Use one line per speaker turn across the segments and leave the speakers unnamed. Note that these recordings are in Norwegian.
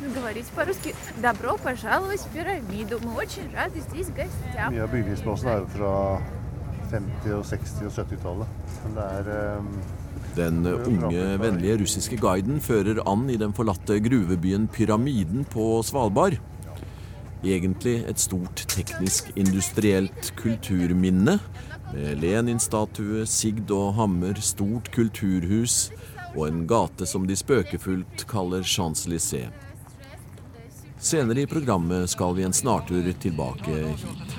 можно говорить по-русски. Добро пожаловать в пирамиду. Мы очень рады здесь гостям.
Mye av bygningsmassen er jo fra 50-, og 60- og 70-tallet. Men det er eh,
Den unge, vennlige russiske guiden fører an i den forlatte gruvebyen Pyramiden på Svalbard. Egentlig et stort teknisk-industrielt kulturminne. Med Lenin-statue, sigd og hammer, stort kulturhus og en gate som de spøkefullt kaller Champs-Élysées. Senere i programmet skal vi en snartur tilbake hit.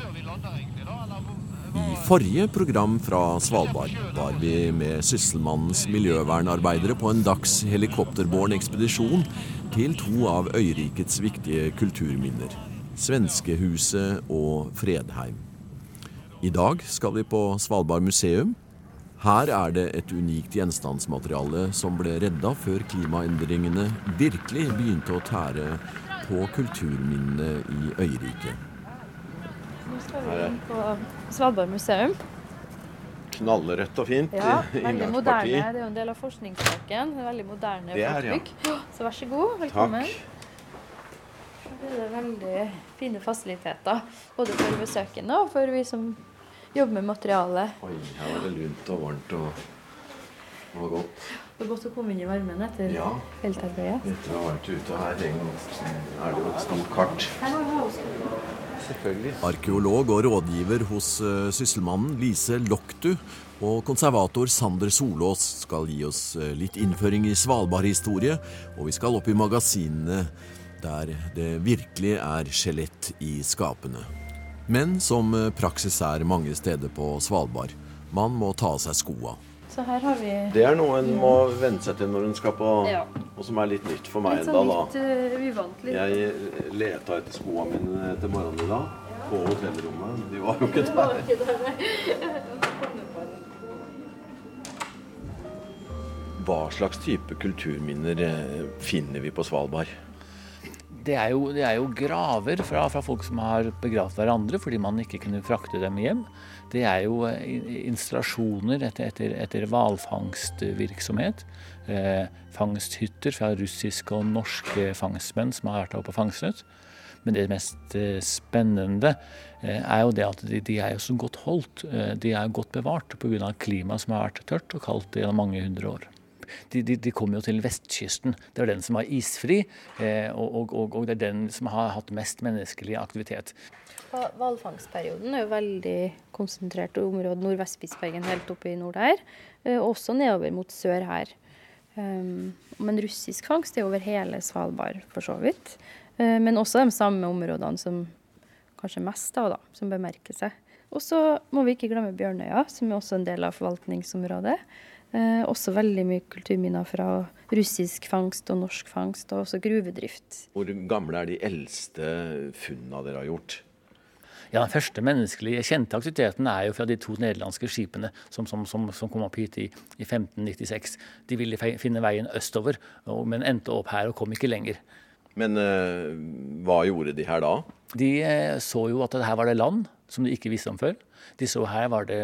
I forrige program fra Svalbard var vi med Sysselmannens miljøvernarbeidere på en dags helikopterbåren ekspedisjon til to av øyrikets viktige kulturminner. Svenskehuset og Fredheim. I dag skal vi på Svalbard museum. Her er det et unikt gjenstandsmateriale som ble redda før klimaendringene virkelig begynte å tære på kulturminnene i øyriket.
Nå skal vi inn på Svalbard museum.
Knallrødt og fint.
Ja, veldig moderne. Det er jo en del av forskningssaken. Veldig moderne
er, ja.
Så vær så god, velkommen. Det er veldig fine fasiliteter. Både for besøkende og for vi som jobber med materialet.
Oi, her var det lunt og varmt og, og godt.
Det var godt å komme inn i varmen etter
Ja.
feltarbeidet.
Etter å ha vært ute her er det jo et stort kart. Selvfølgelig. Arkeolog og rådgiver hos uh, Sysselmannen Lise Loktu og konservator Sander Solås skal gi oss eh, litt innføring i Svalbard-historie, og vi skal opp i magasinene der det virkelig er skjelett i skapene. Men som eh, praksis er mange steder på Svalbard, man må ta av seg skoa.
Så her har vi
Det er noe en må venne seg til når en skal på
Ja.
Og som er litt nytt for meg ennå,
sånn
da.
litt uh, uvant. Litt.
Jeg leta etter skoene mine til morgenen i dag på hotellrommet. De var jo ikke
der. var ikke der.
Hva slags type kulturminner eh, finner vi på Svalbard?
Det er jo, det er jo graver fra, fra folk som har begravd hverandre fordi man ikke kunne frakte dem hjem. Det er jo eh, installasjoner etter, etter, etter hvalfangstvirksomhet. Eh, fangsthytter fra russiske og norske fangstmenn som har vært oppe og fangstet. Men det mest eh, spennende eh, er jo det at de, de er jo så godt holdt. De er godt bevart pga. klimaet som har vært tørt og kaldt gjennom mange hundre år. De, de, de kommer jo til vestkysten. Det er den som er isfri, eh, og, og, og, det er den som har hatt mest menneskelig aktivitet.
Hva- Hvalfangstperioden er jo veldig konsentrert i området Nordvest-Spitsbergen helt oppe i nord her. eh, Og også nedover mot sør her. Um, men russisk fangst er over hele Svalbard, for så vidt. Eh, Men også de samme områdene som kanskje mest da, da som bemerker seg. Og så må vi ikke glemme Bjørnøya, som er også en del av forvaltningsområdet. Eh, også veldig mye kulturminner fra russisk fangst og norsk fangst, og også gruvedrift.
Hvor gamle er de eldste funnene dere har gjort?
Ja, Den første menneskelige kjente aktiviteten er jo fra de to nederlandske skipene som, som, som, som kom opp hit i, i 1596. De ville finne veien østover, og, men endte opp her og kom ikke lenger.
Men eh, hva gjorde de her da?
De eh, så jo at her var det land som de ikke visste om før. De så her var det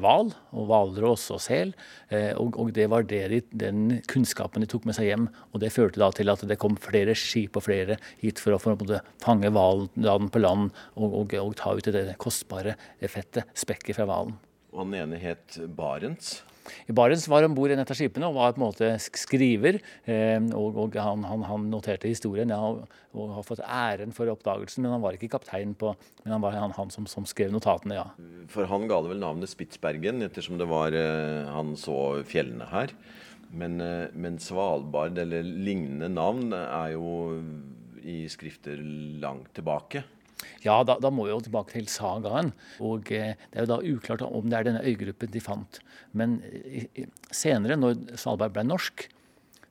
hval og hvalross og sel. eh, Og, og det var det de, den kunnskapen de tok med seg hjem. Og det førte da til at det kom flere skip og flere hit for å for å fange hvalen på land og, og, og ta ut det kostbare fettet, spekket fra hvalen.
Og han ene het Barents.
I Barents var om bord i et av skipene og var på en måte skriver. Eh, og og han, han, han noterte historien ja, og, og har fått æren for oppdagelsen. Men han var ikke kaptein på Men han var han, han som, som skrev notatene, ja.
For han ga det vel navnet Spitsbergen, ettersom det var eh, Han så fjellene her. Men, eh, men Svalbard, eller lignende navn, er jo i skrifter langt tilbake.
Ja, da, da må vi jo tilbake til sagaen. Og eh, det er jo da uklart om det er denne øygruppen de fant. Men eh, senere, når Svalbard ble norsk,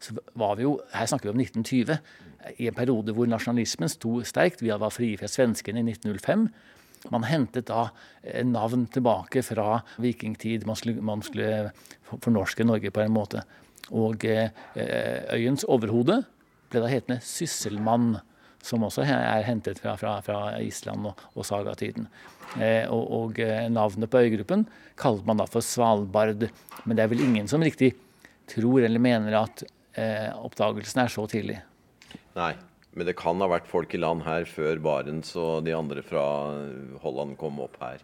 så var vi jo Her snakker vi om 1920. I en periode hvor nasjonalismen sto sterkt. Vi var frie fra svenskene i 1905. Man hentet da eh, navn tilbake fra vikingtid. Man skulle, man skulle fornorske Norge på en måte. Og eh, eh, øyens overhode ble da hetende Sysselmann som også er hentet fra, fra, fra Island og, og sagatiden. Eh, og og eh, navnet på øygruppen kalte man da for Svalbard. Men det er vel ingen som riktig tror eller mener at eh, oppdagelsen er så tidlig.
Nei, Men det kan ha vært folk i land her før Barents og de andre fra Holland kom opp her.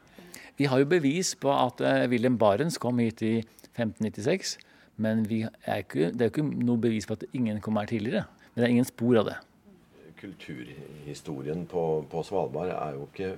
Vi har jo bevis på at eh, Wilhelm Barents kom hit i 1596. Men er ikke, det er jo ikke noe bevis på at ingen kom her tidligere. Men det er ingen spor av det.
Kulturhistorien på, på Svalbard er jo ikke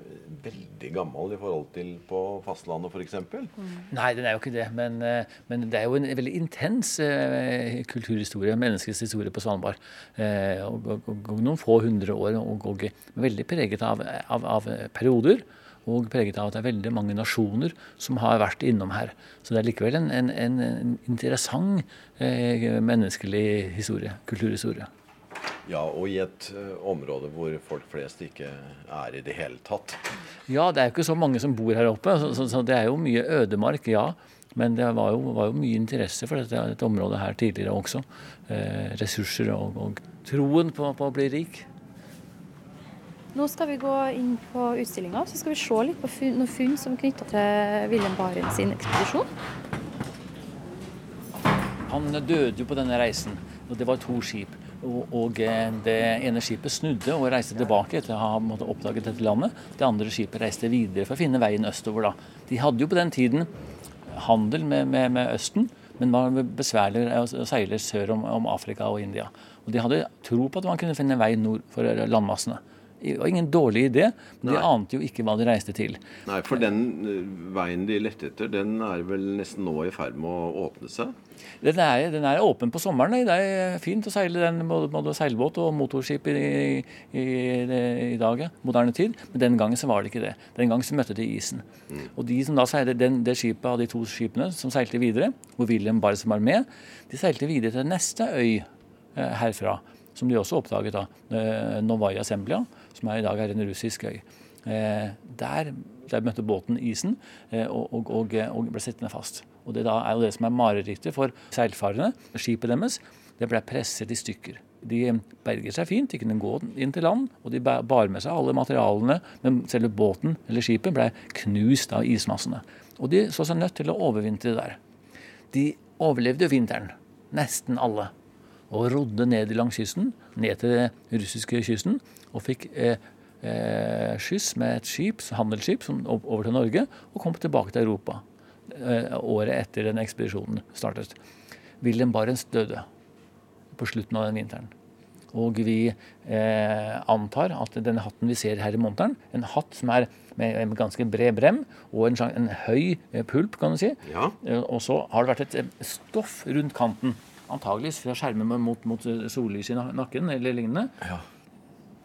veldig gammel i forhold til på fastlandet f.eks.
Mm. Nei, den er jo ikke det. Men, eh, men, det er jo en veldig intens eh, kulturhistorie, menneskets historie på Svalbard. Eh, og, og, og, noen få hundre år, og, og veldig preget av, av, av perioder og preget av at det er veldig mange nasjoner som har vært innom her. Så det er likevel en, en, en interessant eh, menneskelig historie, kulturhistorie.
Ja, og i et uh, område hvor folk flest ikke er i det hele tatt.
Ja, det er jo ikke så mange som bor her oppe, så, så, så det er jo mye ødemark, ja. Men det var jo, var jo mye interesse for dette, dette, området her tidligere også. Eh, ressurser og, og troen på, på, å bli rik.
Nå skal vi gå inn på utstillinga så skal vi se litt på funn, noen funn som er knytta til Wilhelm Barents sin ekspedisjon.
Han døde jo på denne reisen, og det var to skip. Og, eh, det ene skipet snudde og reiste tilbake etter å ha oppdaget dette landet. Det andre skipet reiste videre for å finne veien østover. da. De hadde jo på den tiden handel med, med, med Østen, men var besværligere å seile sør om, om Afrika og India. Og De hadde tro på at man kunne finne vei nord for landmassene. Det var ingen dårlig idé, men de ante jo ikke hva de reiste til.
Nei, for den eh, veien de lette etter, den er vel nesten nå i ferd med å åpne seg?
Den er, den er åpen på sommeren. Det er fint å seile den både, seilbåt og motorskip i, i, i, i, dag, moderne tid. Men den gangen så var det ikke det. Den gangen så møtte de isen. Mm. Og de som da seilte den, det skipet av de to skipene som seilte videre, hvor William bare var med, de seilte videre til neste øy eh, herfra som de også oppdaget, da, eh, Novaya Semblia, som er i dag er en russisk øy. Eh, der, der møtte båten isen eh, og, og, og, og, ble sittende fast. Og Det da er jo det som er marerittet for seilfarerne. Skipet deres det ble presset i stykker. De berget seg fint, de kunne gå inn til land, og de bar med seg alle materialene, men selve båten eller skipet ble knust av ismassene. Og de så seg nødt til å overvintre der. De overlevde jo vinteren, nesten alle og rodde ned langs kysten, ned til den russiske kysten, og fikk eh, eh, skyss med et skip, handelsskip som, over til Norge, og kom tilbake til Europa eh, året etter den ekspedisjonen startet. Wilhelm Barents døde på slutten av den vinteren. Og vi eh, antar at denne hatten vi ser her i monteren, en hatt som er med en ganske bred brem og en, en høy eh, pulp, kan du si, ja. Eh, og så har det vært et stoff rundt kanten Antageligvis for å skjerme meg mot, mot sollys i nakken eller lignende. Ja.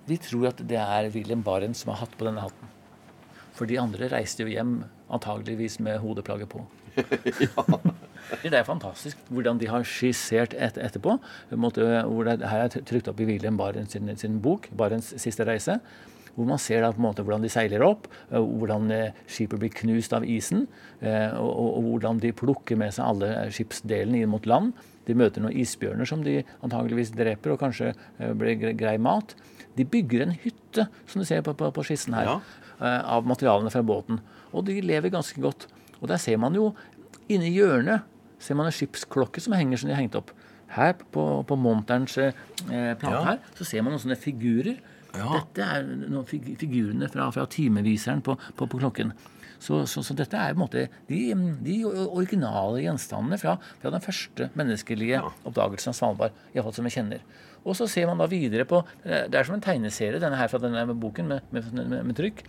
De tror at det er William Barents som har hatt på denne hatten. For de andre reiste jo hjem antageligvis med hodeplagget på. Det er fantastisk hvordan de har skissert et, etterpå. Måte, hvor det, her er trykt opp i William Barents sin, sin bok, 'Barents siste reise'. Hvor man ser da på en måte hvordan de seiler opp, hvordan eh, skipet blir knust av isen, eh, og, og, og hvordan de plukker med seg alle skipsdelene inn mot land. De møter noen isbjørner som de antageligvis dreper, og kanskje eh, blir grei mat. De bygger en hytte, som du ser på, på, på skissen her, ja. Eh, av materialene fra båten. Og de lever ganske godt. Og der ser man jo inni hjørnet ser man en skipsklokke som henger som de har hengt opp. Her på, på monterens eh, plate ja. her, så ser man noen sånne figurer. Ja. Dette er noen figurene fra, fra timeviseren på, på, på klokken. Så, så, så, dette er på en måte de, de originale gjenstandene fra, fra, den første menneskelige ja. oppdagelsen av Svalbard. Iallfall som vi kjenner. Og så ser man da videre på Det er som en tegneserie denne her fra denne boken med, med, med, med trykk.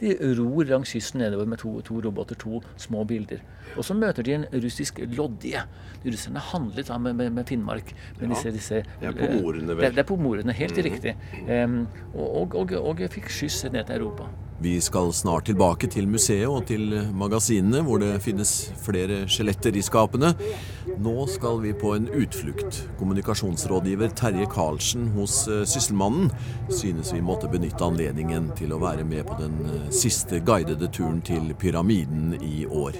De ror langs kysten nedover med to, to, roboter, to små bilder. Og så møter de en russisk loddie. De russerne handlet da med, med, med Finnmark. Med
ja,
disse, disse,
det er på morene, vel?
Det, det er på morene, helt mm. riktig. Um, og, og, og, og fikk skyss ned til Europa.
Vi skal snart tilbake til museet og til magasinene, hvor det finnes flere skjeletter i skapene. Nå skal vi på en utflukt. Kommunikasjonsrådgiver Terje Karlsen hos eh, Sysselmannen synes vi måtte benytte anledningen til å være med på den eh, siste guidede turen til pyramiden i år.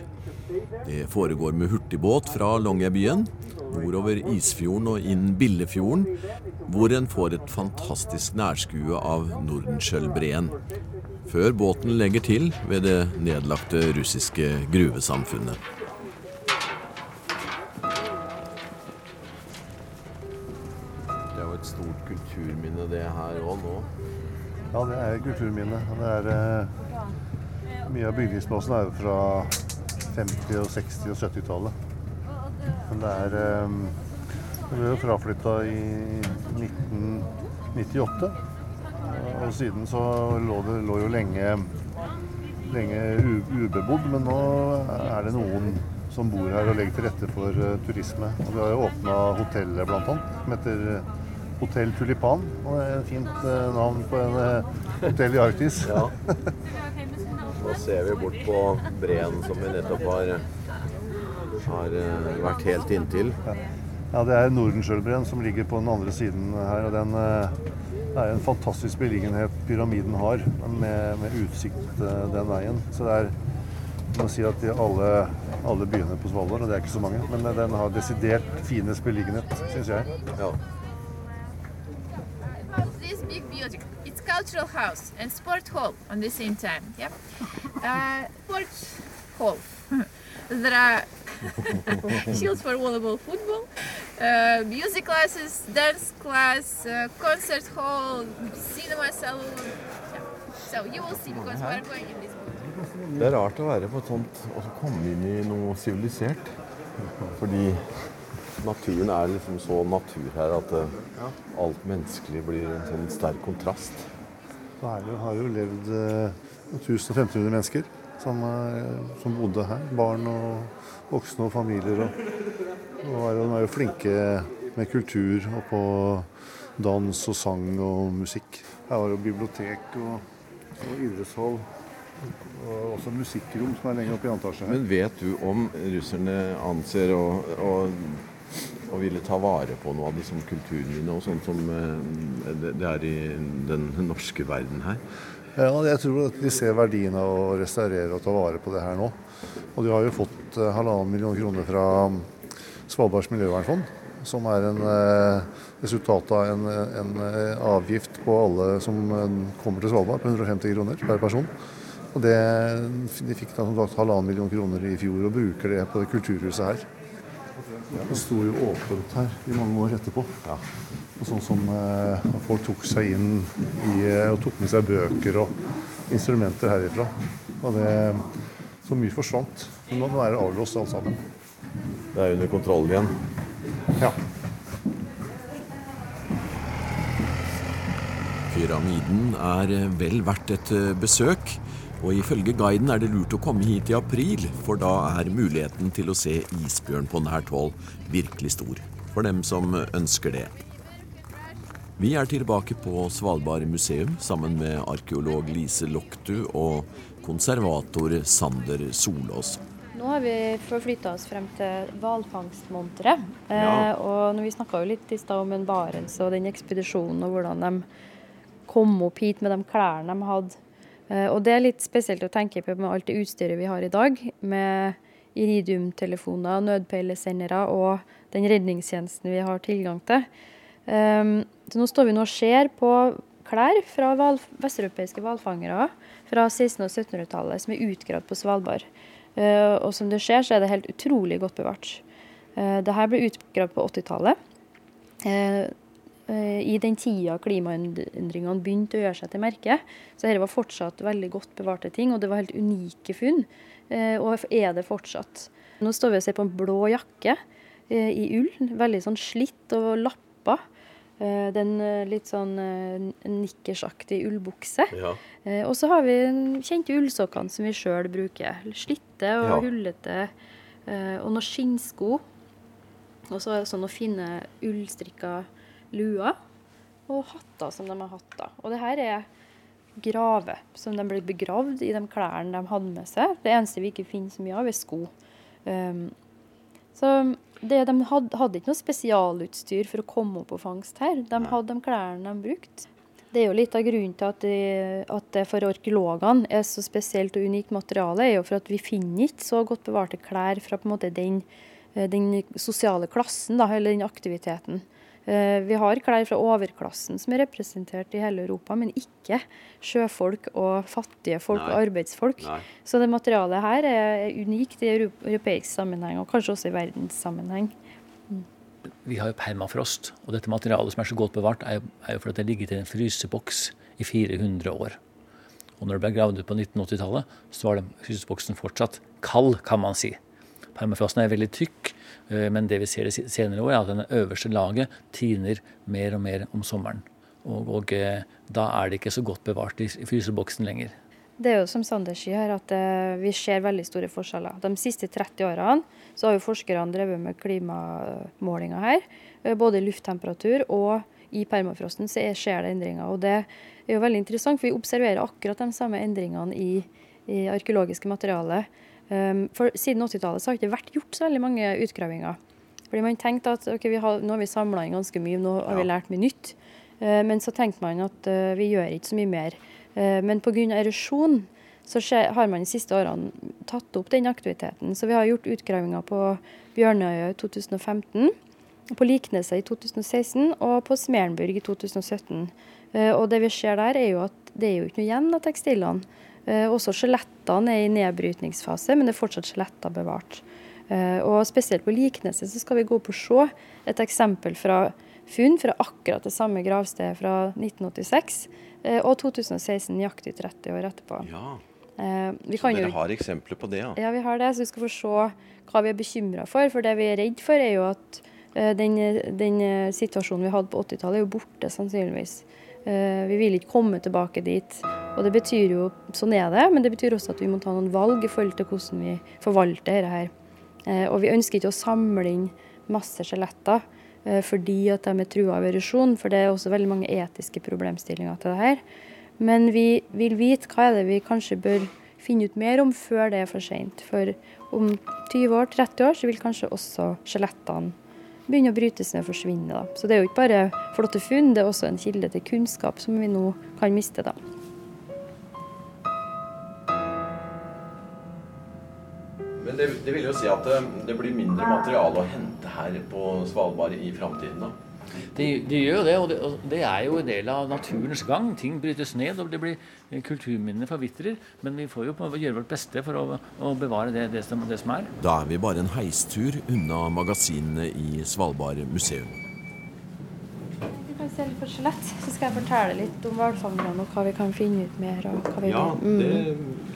Det foregår med hurtigbåt fra Longyearbyen, nordover Isfjorden og inn Billefjorden, hvor en får et fantastisk nærskue av Nordenskjøldbreen før båten legger til ved det nedlagte russiske gruvesamfunnet. Det er jo et stort kulturminne, det her òg nå?
Ja, det er kulturminne. Det er, eh, mye av bygningsmassen er jo fra 50-, og 60- og 70-tallet. Men det er eh, Det ble jo fraflytta i 1998. Og siden så lå det lå jo lenge, lenge ubebodd, men nå er det noen som bor her og legger til rette for uh, turisme. Og vi har jo åpna hotellet bl.a. som heter eh, Hotell Tulipan. Og det er et fint uh, navn på en uh, hotell i Arktis.
Ja. Nå ser vi bort på breen som vi nettopp har, har vært helt inntil.
Ja, Det er Nordensjølbreen som ligger på den andre siden her. og den, Det er en fantastisk beliggenhet pyramiden har, med, med utsikt eh, den veien. Så det er må si at de alle, alle byene på Svalbard, og det er ikke så mange, men den har desidert finest beliggenhet, syns jeg.
Ja.
This big building, it's cultural house and sport hall on the same time. Yeah. Uh, sport hall. there are fields for volleyball, football, uh, music classes, dance class, uh, concert hall, cinema salon. Yeah. So you will see because we are going in this building.
Det er rart å være på et sånt og så komme inn i noe sivilisert. Fordi naturen er liksom så natur her at uh, alt menneskelig blir en sånn sterk kontrast.
Her har jo levd uh, 1500 mennesker som, er, som bodde her. Barn og voksne og familier. Og, og er de er jo flinke med kultur og på dans og sang og musikk. Her var jo bibliotek og, og idrettshall. Og også musikkrom som er lenger oppe i antasje.
Men vet du om russerne anser å, å, å ville ta vare på noe av disse kulturminnene og sånn som eh, det det er i den norske verden her?
Ja, jeg tror at de ser verdien av å restaurere og ta vare på det her nå. Og de har jo fått eh, halvannen million kroner fra mm, Svalbards miljøvernfond, som er en eh, resultat av en, en eh, avgift på alle som kommer til Svalbard, på 150 kroner per person. Og det, De fikk da som sagt halvannen million kroner i fjor og bruker det på det kulturhuset her. Det sto jo åpent her i mange år etterpå. Og sånn som eh, folk tok seg inn i, eh, og tok med seg bøker og instrumenter herifra. Og det, så mye forsvant. Men nå er det avlåst alt sammen.
Det er under kontroll igjen.
Ja.
Pyramiden er eh, vel verdt et eh, besøk, og ifølge guiden er det lurt å komme hit i april, for da er muligheten til å se isbjørn på nært hold virkelig stor, for dem som ønsker det. Vi er tilbake på Svalbard museum sammen med arkeolog Lise Loktu og konservator Sander Solås.
Nå har vi forflytta oss frem til hvalfangstmonteret.
Ja.
Eh, og vi snakka jo litt i stad om en Barents og den ekspedisjonen og hvordan de kom opp hit med de klærne de hadde. Eh, og det er litt spesielt å tenke på med alt det utstyret vi har i dag. Med iridiumtelefoner, nødpeilesendere og den redningstjenesten vi har tilgang til. Um, så nå står vi nå og ser på klær fra hval, vesteuropeiske hvalfangere fra 1600- og 1700-tallet som er utgravd på Svalbard. Uh, og som du ser, så er det helt utrolig godt bevart. Uh, det her ble utgravd på 80-tallet. Uh, eh, I den tida klimaendringene begynte å gjøre seg til merke. Så dette var fortsatt veldig godt bevarte ting, og det var helt unike funn. og er det fortsatt. Nå står vi og ser på en blå jakke i ull. Veldig sånn slitt og lappa. Eh, den eh, litt sånn eh, nikkersaktig ullbukse.
Ja.
Og så har vi kjente ullsokkene som vi sjøl bruker. Slitte og
Ja.
hullete. Og noen skinnsko. Og så er det sånne fine ullstrikka luer. Og hatter som de har hatt da. Og det her er grave som de ble begravd i de klærne de hadde med seg. Det eneste vi ikke finner så mye av, er sko. Um, så det, de hadde, hadde ikke noe spesialutstyr for å komme opp på fangst her. De hadde de klærne de brukte. Det er jo litt av grunnen til at det, at det for arkeologene er så spesielt og unikt materiale, er jo for at vi finner ikke så godt bevarte klær fra på en måte den, eh, den sosiale klassen, da, eller den aktiviteten. Eh, Vi har klær fra overklassen som er representert i hele Europa, men ikke sjøfolk og fattige folk
Nei.
og arbeidsfolk.
Nei.
Så det materialet her er unikt i europeisk sammenheng, og kanskje også i verdenssammenheng.
vi har jo permafrost. Og dette materialet som er så godt bevart, er jo, er jo fordi det har ligget i en fryseboks i 400 år. Og når det ble gravd ut på 1980-tallet, så var den fryseboksen fortsatt kald, kan man si. Permafrosten er veldig tykk, eh, men det vi ser de senere år, er at det øverste laget tiner mer og mer om sommeren. Og, og eh, da er det ikke så godt bevart i fryseboksen lenger.
Det er jo som Sander sier at eh, vi ser veldig store forskjeller. De siste 30 årene så har jo forskerne drevet med klimamålinger her. Både i lufttemperatur og i permafrosten så skjer det endringer. Og det er jo veldig interessant, for vi observerer akkurat de samme endringene i, i arkeologiske materiale. Um, for siden 80-tallet så har det ikke vært gjort så veldig mange utgravinger. Fordi man tenkte at okay, har, nå har vi samla inn ganske mye, nå har vi lært mye nytt. Uh, men så tenkte man at uh, vi gjør ikke så mye mer. Eh, men pga. erosjon så har man de siste årene tatt opp den aktiviteten. Så vi har gjort utgravinger på Bjørnøya i 2015, på Likneset i 2016 og på Smerenburg i 2017. Eh, og det vi ser der, er jo at det er jo ikke noe igjen av tekstilene. Eh, også skjelettene er i nedbrytningsfase, men det er fortsatt skjeletter bevart. Og spesielt på Likneset så skal vi gå opp og se et eksempel fra funn fra akkurat det samme gravstedet fra 1986. Eh, og 2016, nøyaktig 30 år etterpå.
Ja.
Eh,
så dere jo, har eksempler på det? Ja.
ja, vi har det. Så vi skal få se hva vi er bekymra for. For det vi er redd for, er jo at eh, den, den situasjonen vi hadde på 80-tallet, er jo borte, sannsynligvis. Vi vil ikke komme tilbake dit. Og det betyr jo, Sånn er det, men det betyr også at vi må ta noen valg i forhold til hvordan vi forvalter dette. her. Og vi ønsker ikke å samle inn masse skjeletter. Eh, fordi at de er trua av erosjon. For det er også veldig mange etiske problemstillinger til det her. Men vi vil vite hva er det vi kanskje bør finne ut mer om før det er for seint. For om 20 år, 30 år så vil kanskje også skjelettene begynne å brytes ned og forsvinne. Da. Så det er jo ikke bare flotte funn, det er også en kilde til kunnskap som vi nå kan miste. da.
Men det, det, vil jo si at det, det, blir mindre materiale å hente her på Svalbard i framtiden, da?
Det, de gjør det, og det, og det, er jo en del av naturens gang. Ting brytes ned, og det blir kulturminnene forvitrer. Men vi får jo gjøre vårt beste for å, å bevare det, det, som, det som er.
Da er vi bare en heistur unna magasinene i Svalbard museum
selv for skjelett, så skal jeg fortelle litt om hvalfangerne og hva vi kan finne ut mer.
ja, mm. det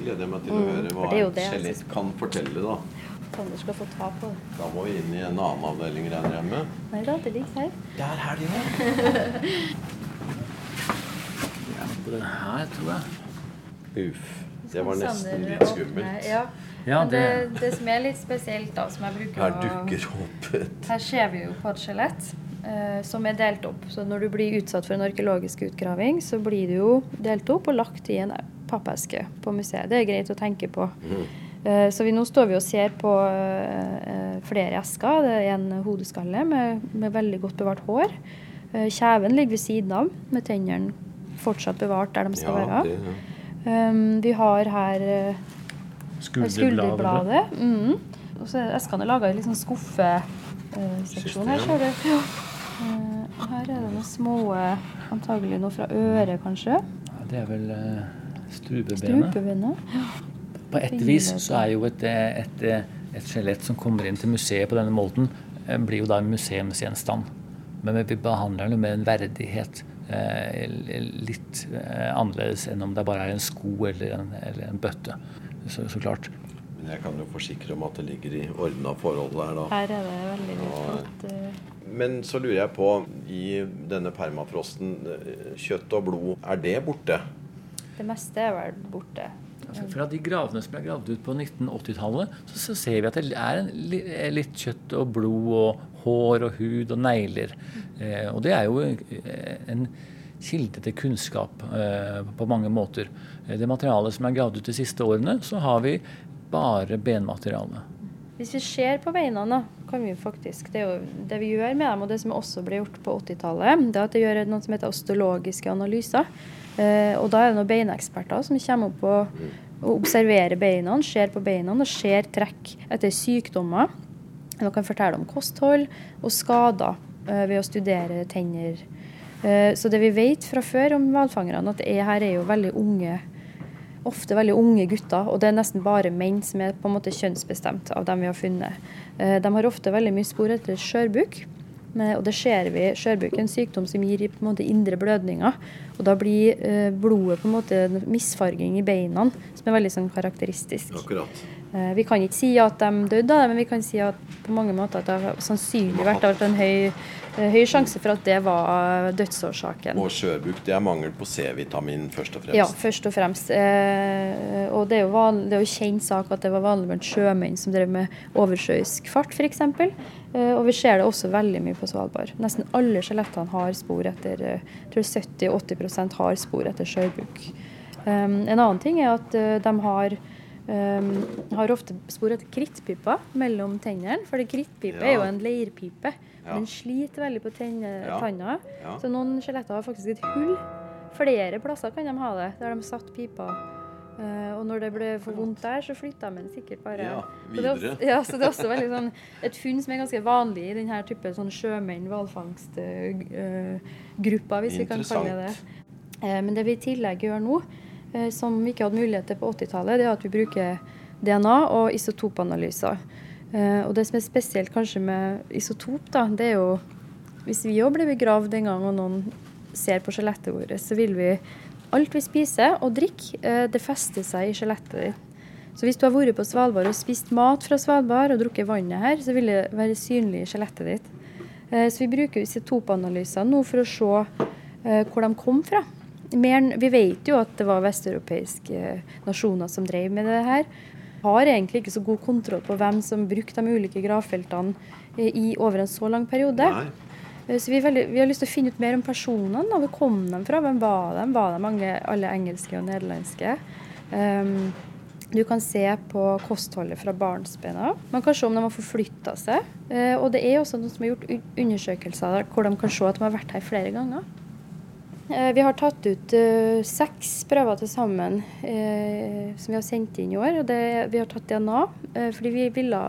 gleder jeg meg til å mm. høre hva et skjelett kan fortelle, da.
Sander skal få ta på det.
Da må vi inn i en annen avdeling, regner jeg med?
Nei da, det ligger her.
Der er her,
ja, på den her, tror jeg.
Uff. Det var nesten litt skummelt.
Ja. Ja, det... Det, det, som er litt spesielt, da, som jeg bruker
Her dukker opp et
Her ser vi jo på et skjelett eh, som er delt opp. Så når du blir utsatt for en arkeologisk utgraving, så blir du jo delt opp og lagt i en pappeske på museet. Det er greit å tenke på. Mm. Eh, så vi, nå står vi og ser på eh, flere esker. Det er en hodeskalle med, med veldig godt bevart hår. Eh, kjeven ligger ved siden av, med tennene fortsatt bevart der de skal ja, være. Det, ja. vi har her skulderbladet. Mm. Og så er eskene laga i liksom skuffeseksjon her, ser du. Ja. Her er det noen små Antagelig noe fra øret, kanskje.
Ja, det er vel strupebenet.
strupebenet. Ja.
På et vis så er jo et, et, et skjelett som kommer inn til museet på denne måten, eh, blir jo da en museumsgjenstand. Men vi behandler det med en verdighet eh, litt eh, annerledes enn om det bare er en sko eller en, eller en bøtte. Så, så, klart.
Men jeg kan jo forsikre om at det ligger i ordna forhold der, da.
Her er det veldig godt.
Men så lurer jeg på, i denne permafrosten, kjøtt og blod, er det borte?
Det meste er vel borte.
Fra de gravene som ble gravd ut på 1980-tallet, så, så, ser vi at det er en, litt kjøtt og blod og hår og hud og negler. Eh, og det er jo eh, en kilde til kunnskap eh, på mange måter. Eh, det materialet som er gravd ut de siste årene, så har vi bare benmateriale.
Hvis vi ser på beina, kan vi faktisk, det er jo det vi gjør med dem, og det som også ble gjort på 80-tallet, det er at det gjør noe som heter osteologiske analyser. Eh, og da er det noen beineksperter som kommer opp og, og observerer beina, ser på beina og ser trekk etter sykdommer. De kan fortelle om kosthold og skader eh, ved å studere tenner. Eh, så det vi vet fra før om hvalfangerne, at det er, her er jo veldig unge ofte veldig unge gutter, og det er nesten bare menn som er på en måte kjønnsbestemt av dem vi har funnet. De har ofte veldig mye spor etter skjørbuk. Og det ser vi. Skjørbuk er en sykdom som gir på en måte indre blødninger. Og da blir eh, blodet på en måte en misfarging i beina, som er veldig sånn karakteristisk.
Akkurat.
Eh, vi kan ikke si at de døde men vi kan si at på mange måter at det har sannsynlig vært en høy, høy sjanse for at det var dødsårsaken.
Og skjørbuk, det er mangel på C-vitamin først og fremst?
Ja, først og fremst. Eh, og det er, jo vanlig, det er jo kjent sak at det var vanlig blant sjømenn som drev med oversjøisk fart, f.eks. Eh, og vi ser det også veldig mye på Svalbard. Nesten alle skjelettene har spor etter eh, jeg tror 70-80% har spor etter skjørbuk. Um, en annen ting er at uh, de har, um, har ofte spor etter krittpiper mellom tennene. For krittpipe ja. er jo en leirpipe. Ja. Den sliter veldig på tenne, ja. tanna. Ja. Så noen skjeletter har faktisk et hull. Flere plasser kan de ha det, der de satt pipa Uh, og når det ble for vondt der, så flytta de den sikkert bare
ja, videre.
Så det, ja, så det er også veldig sånn, et funn som er ganske vanlig i denne type sånn sjømenn, hvalfangstgruppa, uh, hvis vi kan kalle det det. Uh, men det vi i tillegg gjør nå, som vi ikke hadde mulighet til på 80-tallet, det er at vi bruker DNA og isotopanalyser. og det som er spesielt kanskje med isotop, da, det er jo Hvis vi òg blir begravd en gang og noen ser på skjelettet vårt, så vil vi Alt vi spiser og drikker, eh, det fester seg i skjelettet ditt. Så hvis du har vært på Svalbard og spist mat fra Svalbard og drukket vannet her, så vil det være synlig i skjelettet ditt. Eh, så vi bruker isotopanalyser nå for å se eh, hvor de kom fra. Mer, vi vet jo at det var vesteuropeiske nasjoner som drev med det her. Har egentlig ikke så god kontroll på hvem som brukte de ulike gravfeltene i over en så lang periode. Nei. Eh, så vi, veldig, vi, har lyst til å finne ut mer om personene. Hvor kom de fra? Hvem var de? Var de mange, alle engelske og nederlandske? Um, du kan se på kostholdet fra barnsbena. Man kan se om de har forflytta seg. Uh, og det er også noen som har gjort undersøkelser hvor de kan se at de har vært her flere ganger. Uh, vi har tatt ut uh, seks prøver til sammen som vi har sendt inn i år. og det, Vi har tatt DNA fordi vi ville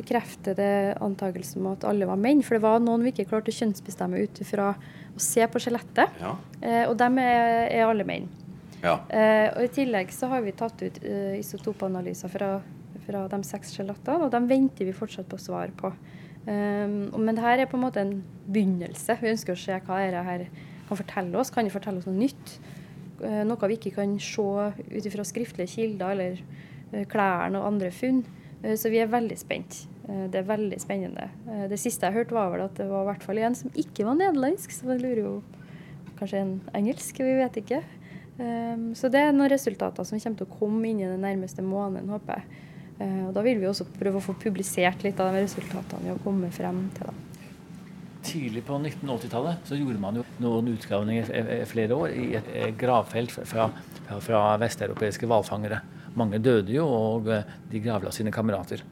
bekrefte det antakelsen om at alle var menn. For det var noen vi ikke klarte å kjønnsbestemme ut fra å se på skjelettet. Ja. Eh, og dem er, er alle menn. Ja. Eh, og I tillegg så har vi tatt ut uh, isotopanalyser fra, fra de seks skjelettene, og dem venter vi fortsatt på svar på. Um, men det her er på en måte en begynnelse. Vi ønsker å se hva dette her kan fortelle oss. Kan det fortelle oss noe nytt? Uh, noe vi ikke kan se ut ifra skriftlige kilder eller uh, klærne og andre funn. Uh, så vi er veldig spent. Eh, det er veldig spennende. Eh, det siste jeg hørte, var vel at det var i hvert fall en som ikke var nederlandsk. Så jeg lurer jo kanskje en engelsk, vi vet ikke. Ehm, så det er noen resultater som kommer til å komme inn i den nærmeste måneden, håper jeg. Eh, og da vil vi også prøve å få publisert litt av de resultatene vi har kommet frem til. da.
Tidlig på 1980-tallet så gjorde man jo noen utgravninger flere år i et gravfelt fra, fra vesteuropeiske hvalfangere. Mange døde jo, og de gravla sine kamerater.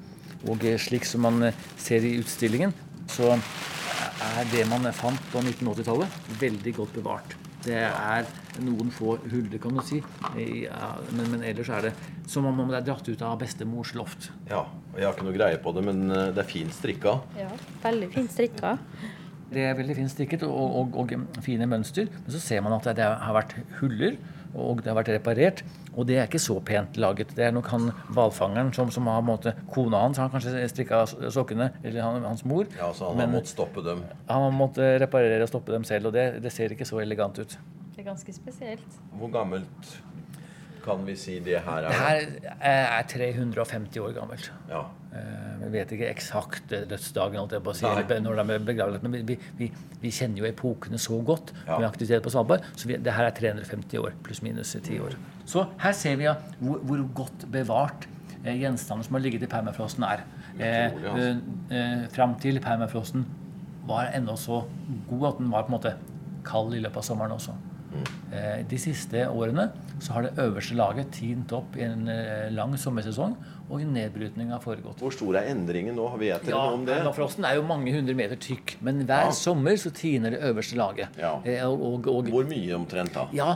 Og slik som man eh, ser i utstillingen, så er det man fant på 1980-tallet, veldig godt bevart. Det er noen få huller, kan du si, men, men, ellers er det som om det er dratt ut av bestemors loft.
Ja, og Jeg har ikke noe greie på det, men eh, det er fint strikka.
Ja, veldig fint strikka.
Det er veldig fint strikket og, og, og, fine mønster. Men så ser man at det har vært huller og det har vært reparert. Og det er ikke så pent laget. Det er nok han hvalfangeren som, som, har måte, Kona hans har kanskje strikka sokkene, eller han, hans mor.
Ja, Så han har måttet stoppe dem?
Han har måttet reparere og stoppe dem selv. Og det, det ser ikke så elegant ut.
Det er ganske spesielt.
Hvor gammelt kan vi si det her er?
Det her er 350 år gammelt. Ja. Eh, vi vet ikke eksakt dødsdagen alt jeg på å si, når de er begravet, men vi, vi, vi, kjenner jo epokene så godt ja. med aktivitet på Svalbard. Så vi, det her er 350 år, pluss minus 10 år. Så her ser vi ja, hvor, hvor, godt bevart eh, gjenstander som har ligget i permafrosten, er. Eh, altså. eh, fram til permafrosten var ennå så god at den var på en måte kald i løpet av sommeren også. Eh, de siste årene så har det øverste laget tint opp i en eh, lang sommersesong, og nedbrytning har foregått.
Hvor stor er endringen nå? Vet dere
ja,
noe om det?
Frosten er jo mange hundre meter tykk, men hver ja. sommer så tiner det øverste laget. Ja.
Eh, og, og, Hvor mye omtrent da?
Ja,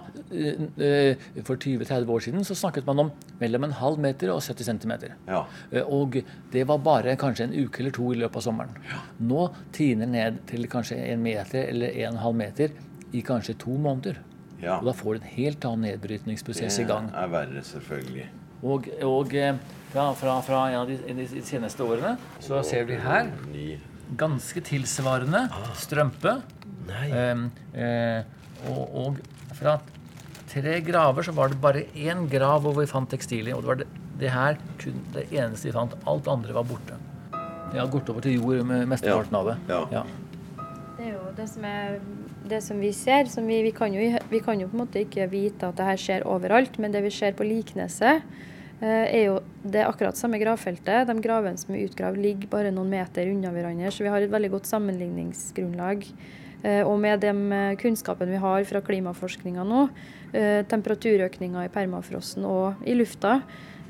For 20-30 år siden så snakket man om mellom en halv meter og 70 cm. Ja. Og det var bare kanskje en uke eller to i løpet av sommeren. Nå tiner ned til kanskje en meter eller en halv meter i kanskje to måneder. Ja. Og da får du en helt annen nedbrytningsprosess i gang.
Det er verre, selvfølgelig.
Og, og eh, fra, fra, fra ja, de, de, seneste årene så ser vi her ganske tilsvarende strømpe. Eh, eh, og, og fra tre graver så var det bare én grav hvor vi fant tekstiler. Og det var det, det her kun det eneste vi fant. Alt andre var borte. Har gått over til jord med mesteparten av det.
Ja.
Det er jo det som, er, det som vi ser. Som vi, vi, kan jo, vi kan jo på en måte ikke vite at det her skjer overalt, men det vi ser på Likneset, eh, er jo det akkurat samme gravfeltet. De gravene som er utgravd, ligger bare noen meter unna hverandre, så vi har et veldig godt sammenligningsgrunnlag. Eh, Og med den eh, kunnskapen vi har fra klimaforskninga nå, eh, temperaturøkninga i permafrosten og i lufta,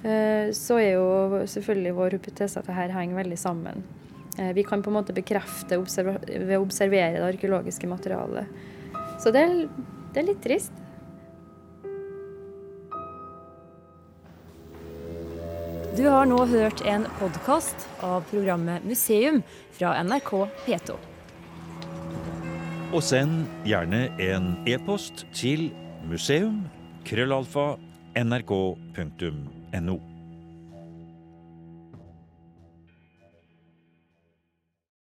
eh, så er jo selvfølgelig vår hypotese at dette henger veldig sammen. Eh, Vi kan på en måte bekrefte ved å observere det arkeologiske materialet. Så det er, det er litt trist.
Du har nå hørt en podkast av programmet Museum fra NRK P2.
Og send gjerne en e-post til museum krøllalfa nrk.no.